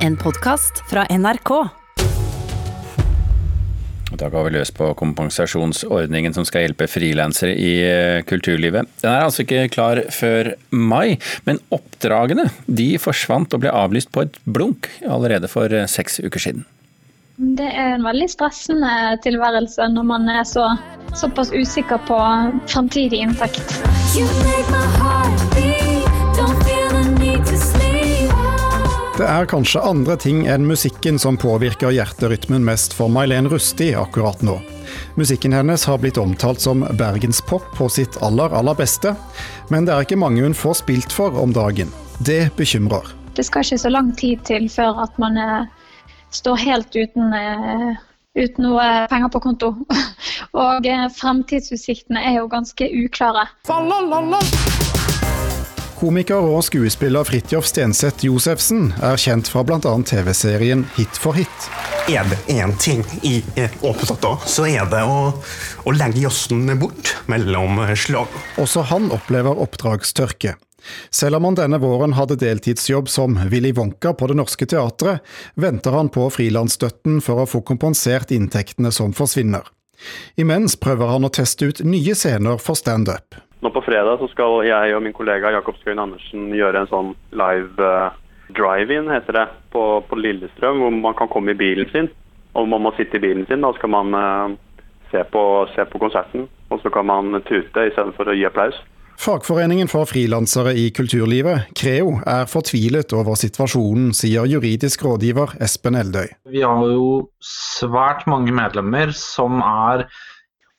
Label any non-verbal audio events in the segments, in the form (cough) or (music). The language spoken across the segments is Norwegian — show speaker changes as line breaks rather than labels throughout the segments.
En podkast fra NRK.
Da går vi løs på kompensasjonsordningen som skal hjelpe frilansere i eh, kulturlivet. Den er altså ikke klar før mai, men oppdragene de forsvant og ble avlyst på et blunk allerede for eh, seks uker siden.
Det er en veldig stressende tilværelse når man er så, såpass usikker på framtidig inntekt.
You make
er kanskje andre ting enn musikken som påvirker hjerterytmen mest for May-Len Rusti akkurat nå. Musikken hennes har blitt omtalt som bergenspop på sitt aller, aller beste, men det er ikke mange hun får spilt for om dagen. Det bekymrer.
Det skal ikke så lang tid til før at man eh, står helt uten, eh, uten noe penger på konto. (laughs) Og eh, fremtidsutsiktene er jo ganske uklare.
Komiker og skuespiller Fridtjof Stenseth Josefsen er kjent fra bl.a. TV-serien Hit for hit.
Er det én ting i opptatt av, så er det å, å legge jazzen bort mellom slag.
Også han opplever oppdragstørke. Selv om han denne våren hadde deltidsjobb som Willy Wonka på Det Norske Teatret, venter han på frilansstøtten for å få kompensert inntektene som forsvinner. Imens prøver han å teste ut nye scener for standup.
Nå på fredag så skal jeg og min kollega Jakob Skøyen Andersen gjøre en sånn live uh, drive-in, heter det, på, på Lillestrøm, hvor man kan komme i bilen sin. Og man må sitte i bilen sin, da skal man uh, se, på, se på konserten. Og så kan man tute istedenfor å gi applaus.
Fagforeningen for frilansere i kulturlivet, Creo, er fortvilet over situasjonen, sier juridisk rådgiver Espen Eldøy.
Vi har jo svært mange medlemmer som er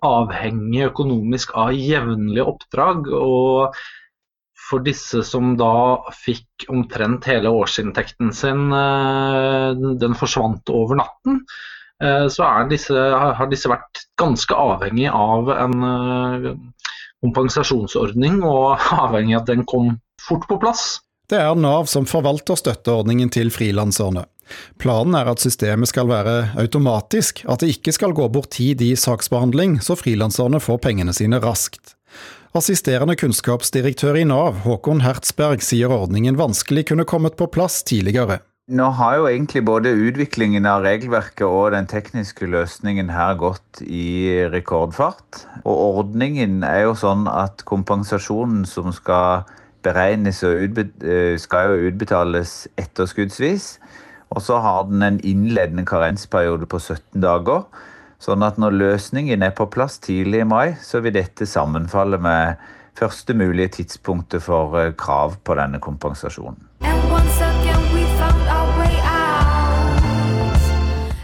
avhengige økonomisk av jevnlige oppdrag. og for disse som da fikk omtrent hele årsinntekten sin, eh, den forsvant over natten, eh, så disse, har disse vært ganske avhengig av en eh, kompensasjonsordning, og (laughs) avhengig av at den kom fort på plass.
Det er Nav som forvalter støtteordningen til frilanserne. Planen er at systemet skal være automatisk, at det ikke skal gå bort tid i saksbehandling, så frilanserne får pengene sine raskt. Assisterende kunnskapsdirektør i Nav, Håkon Hertzberg, sier ordningen vanskelig kunne kommet på plass tidligere.
Nå har jo egentlig både utviklingen av regelverket og den tekniske løsningen her gått i rekordfart. Og ordningen er jo sånn at kompensasjonen som skal beregnes og utbet skal jo utbetales etterskuddsvis. Og så har den en innledende karensperiode på 17 dager. Sånn at når løsningen er på plass tidlig i mai, så vil dette sammenfalle med første mulige tidspunktet for eh, krav på denne kompensasjonen.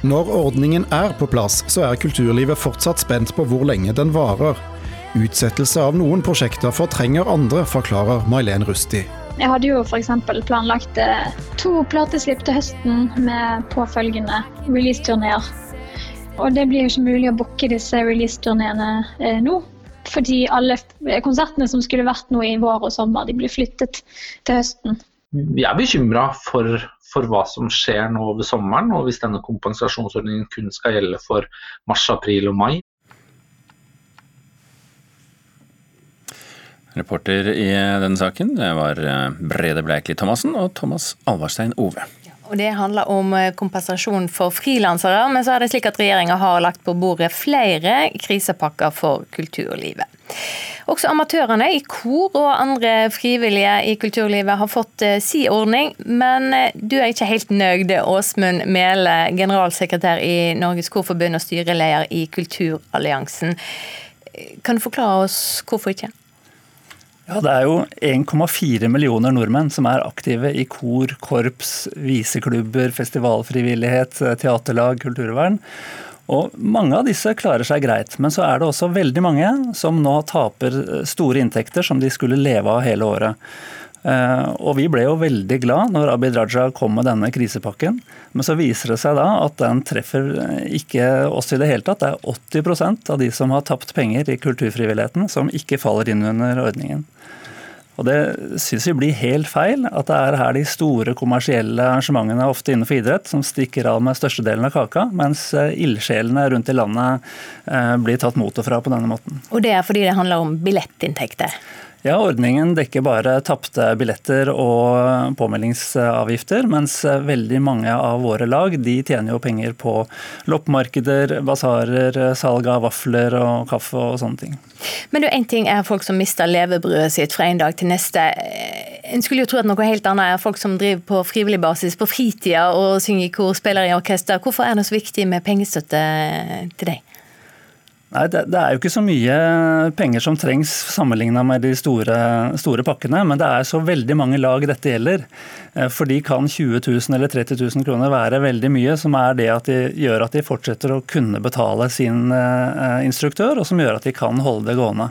Når ordningen er på plass, så er kulturlivet fortsatt spent på hvor lenge den varer. Utsettelse av noen prosjekter fortrenger andre, forklarer May-Len Rusti.
Jeg hadde jo f.eks. planlagt eh, to plateslipp til høsten med påfølgende releaseturneer. Og det blir jo ikke mulig å booke disse releaseturneene eh, nå. Fordi alle konsertene som skulle vært nå i vår og sommer, de blir flyttet til høsten.
Vi er bekymra for, for hva som skjer nå over sommeren, og hvis denne kompensasjonsordningen kun skal gjelde for mars, april og mai.
Reporter i denne saken det var eh, Brede Bleikli Thomassen og Thomas Alvarstein Ove.
Og Det handler om eh, kompensasjon for frilansere, men så er det slik at regjeringa har lagt på bordet flere krisepakker for kulturlivet. Også amatørene i kor og andre frivillige i kulturlivet har fått eh, si ordning, men du er ikke helt nøyd, Åsmund Mele, generalsekretær i Norges Korforbund og styreleder i Kulturalliansen. Kan du forklare oss hvorfor ikke?
Ja, Det er jo 1,4 millioner nordmenn som er aktive i kor, korps, viseklubber, festivalfrivillighet, teaterlag, kulturvern. Og Mange av disse klarer seg greit, men så er det også veldig mange som nå taper store inntekter som de skulle leve av hele året. Eh, Og Vi ble jo veldig glad når Abid Raja kom med denne krisepakken. Men så viser det seg da at den treffer ikke oss i det hele tatt. Det er 80% av de som har tapt penger i kulturfrivilligheten som ikke faller inn under ordningen. Og Det syns vi blir helt feil, at det er her de store kommersielle arrangementene ofte innenfor idrett som stikker av med størstedelen av kaka, mens eh, ildsjelene rundt i landet eh, blir tatt motet fra på denne måten.
Og det er fordi det handler om billettinntekter.
Ja, Ordningen dekker bare tapte billetter og påmeldingsavgifter, mens veldig mange av våre lag de tjener jo penger på loppemarkeder, basarer, salg av vafler og kaffe og sånne ting.
Men du, en ting er folk som mister levebrødet sitt fra en dag til neste. En skulle jo tro at noe helt annet er folk som driver på frivillig basis på fritida og synger i kor, spiller i orkester. Hvorfor er det så viktig med pengestøtte til deg?
Nei, det, det, er jo ikke så mye penger som trengs sammenligna med de store, store, pakkene, men det er så veldig mange lag dette gjelder. Eh, for de kan 20 000 eller 30 000 kroner være veldig mye, som er det at de gjør at de fortsetter å kunne betale sin uh, instruktør, og som gjør at de kan holde det gående.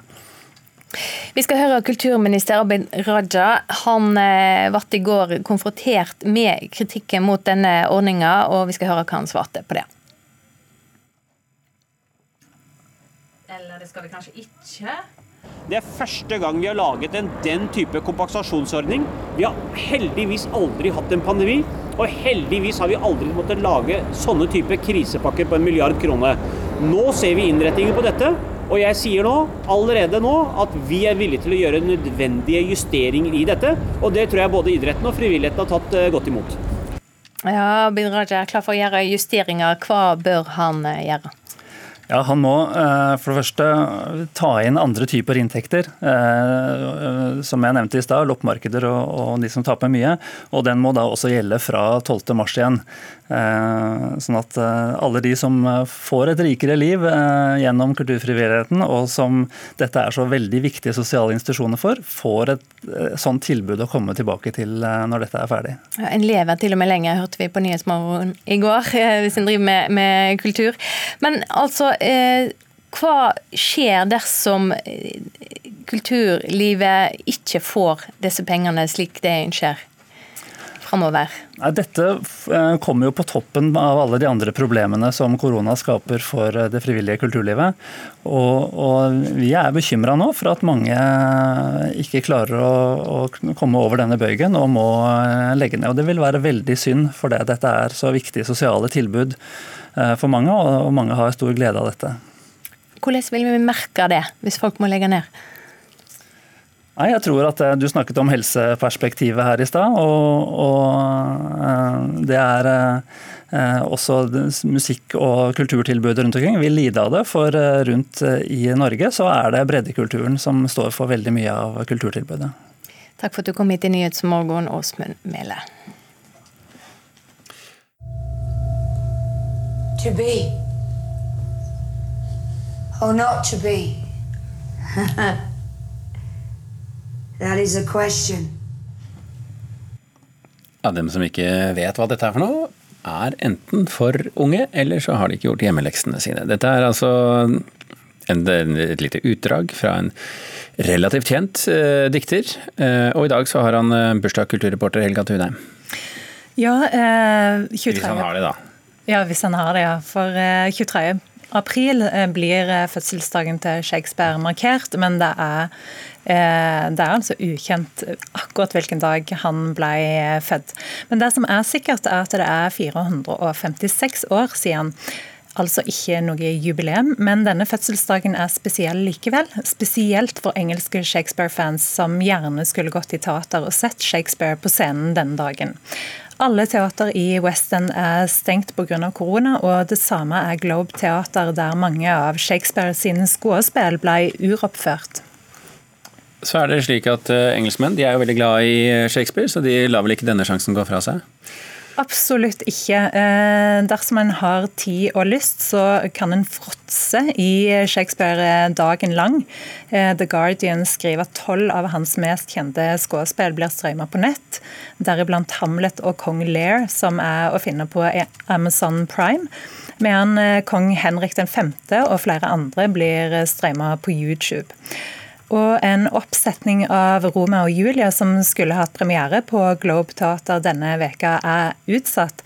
Vi skal høre kulturminister Abid Raja. Han uh, ble i går konfrontert med kritikken mot denne ordninga, og vi skal høre hva han svarte på det.
Eller det skal vi kanskje ikke?
Det er første gang vi har laget en den type kompensasjonsordning. Vi har heldigvis aldri hatt en pandemi, og heldigvis har vi aldri måttet lage sånne type krisepakker på en milliard kroner. Nå ser vi innretningen på dette, og jeg sier nå, allerede nå, at vi er villige til å gjøre nødvendige justeringer i dette. Og det tror jeg både idretten og frivilligheten har tatt eh, godt imot.
Ja, Bin Raja er klar for å gjøre justeringer. Hva bør han eh, gjøre?
Ja, Han må eh, for det første ta inn andre typer inntekter. Eh, som jeg nevnte i stad, loppemarkeder og de som taper mye. Og den må da også gjelde fra 12.3 igjen. Eh, sånn at alle de som får et rikere liv gjennom kulturfrivilligheten, og som dette er så veldig viktige sosiale institusjoner for, får et sånt tilbud å komme tilbake til når dette er ferdig.
Ja, en lever til og med lenge, hørte vi på Nyhetsmorgen i går, (laughs) hvis en driver med, med kultur. Men altså eh, hva skjer dersom eh, kulturlivet ikke får disse pengene slik det ønsker framover?
Dette eh, kommer jo på toppen av alle de andre problemene som korona skaper for eh, det frivillige kulturlivet. Og, og vi er bekymra nå for at mange ikke klarer å, å, komme over denne bøygen og må legge ned. Og Det vil være veldig synd, for det. dette er så viktige sosiale tilbud Eh, for mange, og mange har stor glede av dette.
Hvordan vil vi merke det, hvis folk må legge ned?
Nei, jeg tror at eh, Du snakket om helseperspektivet her i stad. Og, og, eh, det er også musikk- og kulturtilbudet rundt omkring vil lide av det. For rundt i Norge så er det breddekulturen som står for veldig mye av kulturtilbudet.
Takk for at du kom hit i Nyhetsmorgen, Åsmund Mele.
To be. Or not to be? (laughs) that is a question.
Ja, Dem som ikke vet hva dette er for noe, er enten for unge, eller så har de ikke gjort hjemmeleksene sine. Dette er altså en, et lite utdrag fra en relativt kjent eh, dikter. Eh, og i dag så har han eh, bursdag, kulturreporter Helga Tunheim.
Ja, eh, 23.
Hvis han har det, da.
Ja, hvis han har det, ja. For 23. Eh, april eh, blir eh, fødselsdagen til Shakespeare markert, men det er, det er altså ukjent akkurat hvilken dag han ble født. Men det som er sikkert, er at det er 456 år siden. Altså ikke noe jubileum, men denne fødselsdagen er spesiell likevel. Spesielt for engelske Shakespeare-fans som gjerne skulle gått i teater og sett Shakespeare på scenen denne dagen. Alle teater i West End er stengt pga. korona, og det samme er Globe Teater, der mange av Shakespeare sine skuespill ble uroppført.
Så er det slik at eh, Engelskmenn de er jo veldig glad i Shakespeare, så de lar vel ikke denne sjansen gå fra seg?
Absolutt ikke. Eh, dersom en har tid og lyst, så kan en fråtse i Shakespeare dagen lang. Eh, The Guardian skriver at tolv av hans mest kjente skuespill blir strømmet på nett. Deriblant Hamlet og Kong Lear, som er å finne på Amazon Prime. Medan eh, kong Henrik 5. og flere andre blir strømmet på YouTube. Og en oppsetning av Romeo og Julia som skulle hatt premiere på Globe Teater denne veka er utsatt.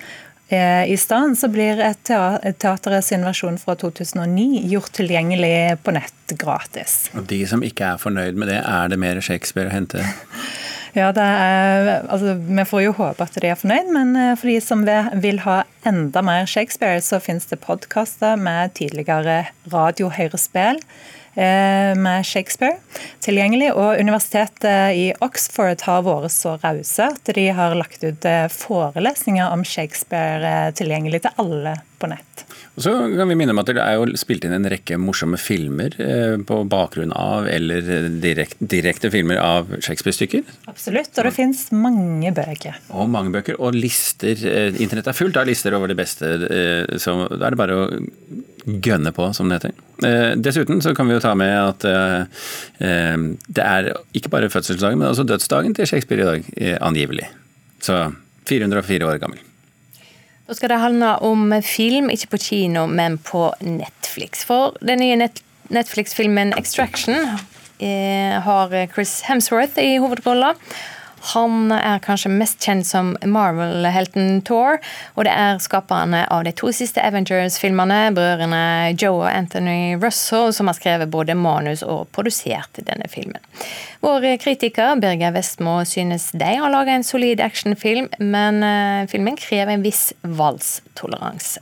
Eh, I stedet så blir et teaterets versjon fra 2009 gjort tilgjengelig på nett gratis.
Og De som ikke er fornøyd med det, er det mer Shakespeare å hente? (laughs)
Ja, er, altså, Vi får jo håpe at de er fornøyd, men eh, for de som vil ha enda mer Shakespeare, så finnes det podkaster med tidligere radiohøyrespill med Shakespeare tilgjengelig. Og universitetet i Oxford har vært så rause at de har lagt ut eh, forelesninger om Shakespeare eh, tilgjengelig til alle på nett.
Og så kan vi minne om at Det er jo spilt inn en rekke morsomme filmer eh, på bakgrunn av, eller direkte, direkte filmer av Shakespeare-stykker.
Absolutt, og det finnes mange bøker.
Og mange bøker, og lister. Eh, Internett er fullt av lister over det beste, eh, så da er det bare å gønne på, som det heter. Eh, Dessuten så kan vi jo ta med at eh, eh, det er ikke bare fødselsdagen, men også dødsdagen til Shakespeare i dag, eh, angivelig. Så 404 år gammel.
Da skal det handle om film, ikke på kino, men på Netflix. For den nye Net Netflix-filmen 'Extraction' eh, har Chris Hemsworth i hovedrolla. Han er kanskje mest kjent som Marvel-helten Thor, og det er skaperne av de to siste Avengers-filmene, brødrene Joe og Anthony Russell, som har skrevet både manus og produsert denne filmen. Vår kritiker Birger Vestmo synes de har laga en solid actionfilm, men eh, filmen krever en viss voldstoleranse.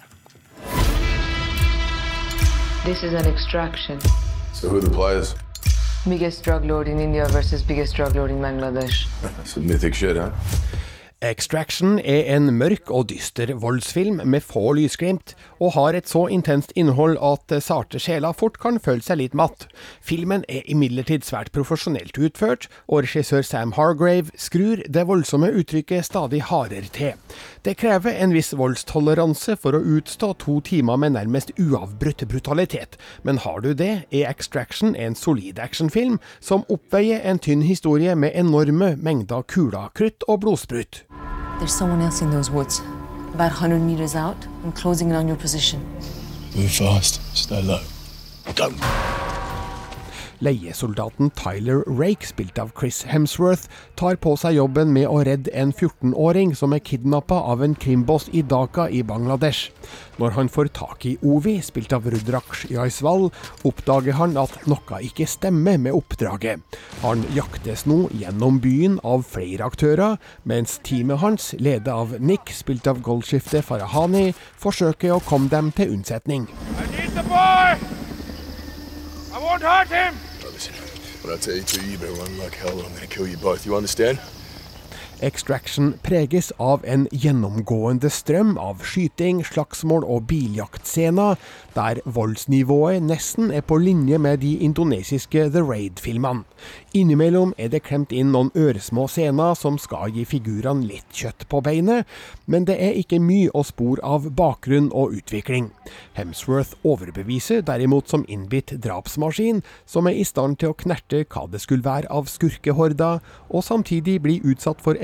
This is an extraction.
So who the players?
Biggest drug lord in India versus biggest drug lord in Bangladesh.
Some mythic shit, huh?
Extraction er en mørk og dyster voldsfilm med få lysglimt, og har et så intenst innhold at sarte sjeler fort kan føle seg litt matt. Filmen er imidlertid svært profesjonelt utført, og regissør Sam Hargrave skrur det voldsomme uttrykket stadig hardere til. Det krever en viss voldstoleranse for å utstå to timer med nærmest uavbrutt brutalitet, men har du det, er Extraction en solid actionfilm som oppveier en tynn historie med enorme mengder kuler, krutt og blodsprut.
There's someone else in those woods, about 100 meters out, and closing in on your position.
Move fast. Stay low. Go.
Leiesoldaten Tyler Rake, spilt av Chris Hemsworth, tar på seg jobben med å redde en 14-åring som er kidnappa av en krimboss i Dhaka i Bangladesh. Når han får tak i Ovi, spilt av Rudraksh Jaiswal, oppdager han at noe ikke stemmer med oppdraget. Han jaktes nå gjennom byen av flere aktører, mens teamet hans, ledet av Nick, spilt av Goldskifte Farahani, forsøker å komme dem til unnsetning.
Need the boy! I won't hurt him!
When I tell you to, you better run like hell I'm gonna kill you both. You understand?
Extraction preges av en gjennomgående strøm av skyting, slagsmål og biljaktscener, der voldsnivået nesten er på linje med de indonesiske The Raid-filmene. Innimellom er det klemt inn noen øresmå scener som skal gi figurene litt kjøtt på beinet, men det er ikke mye å spore av bakgrunn og utvikling. Hemsworth overbeviser derimot som innbitt drapsmaskin, som er i stand til å knerte hva det skulle være av skurkehorder, og samtidig bli utsatt for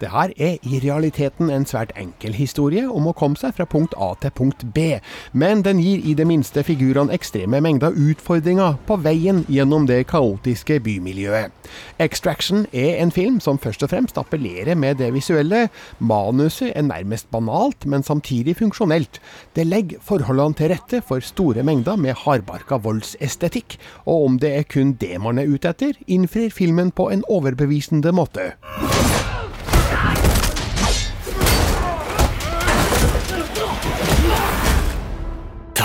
Det her er i realiteten en svært enkel historie om å komme seg fra punkt A til punkt B, men den gir i det minste figurene ekstreme mengder utfordringer på veien gjennom det kaotiske bymiljøet. Extraction er en film som først og fremst appellerer med det visuelle. Manuset er nærmest banalt, men samtidig funksjonelt. Det legger forholdene til rette for store mengder med hardbarka voldsestetikk, og om det er kun det man er ute etter, innfrir filmen på en overbevisende måte.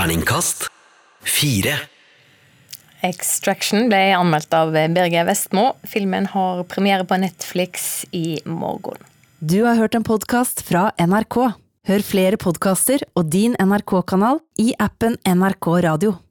Terningkast fire.
Extraction ble anmeldt av Birger Vestmo. Filmen har premiere på Netflix i morgen.
Du har hørt en podkast fra NRK. Hør flere podkaster og din NRK-kanal i appen NRK Radio.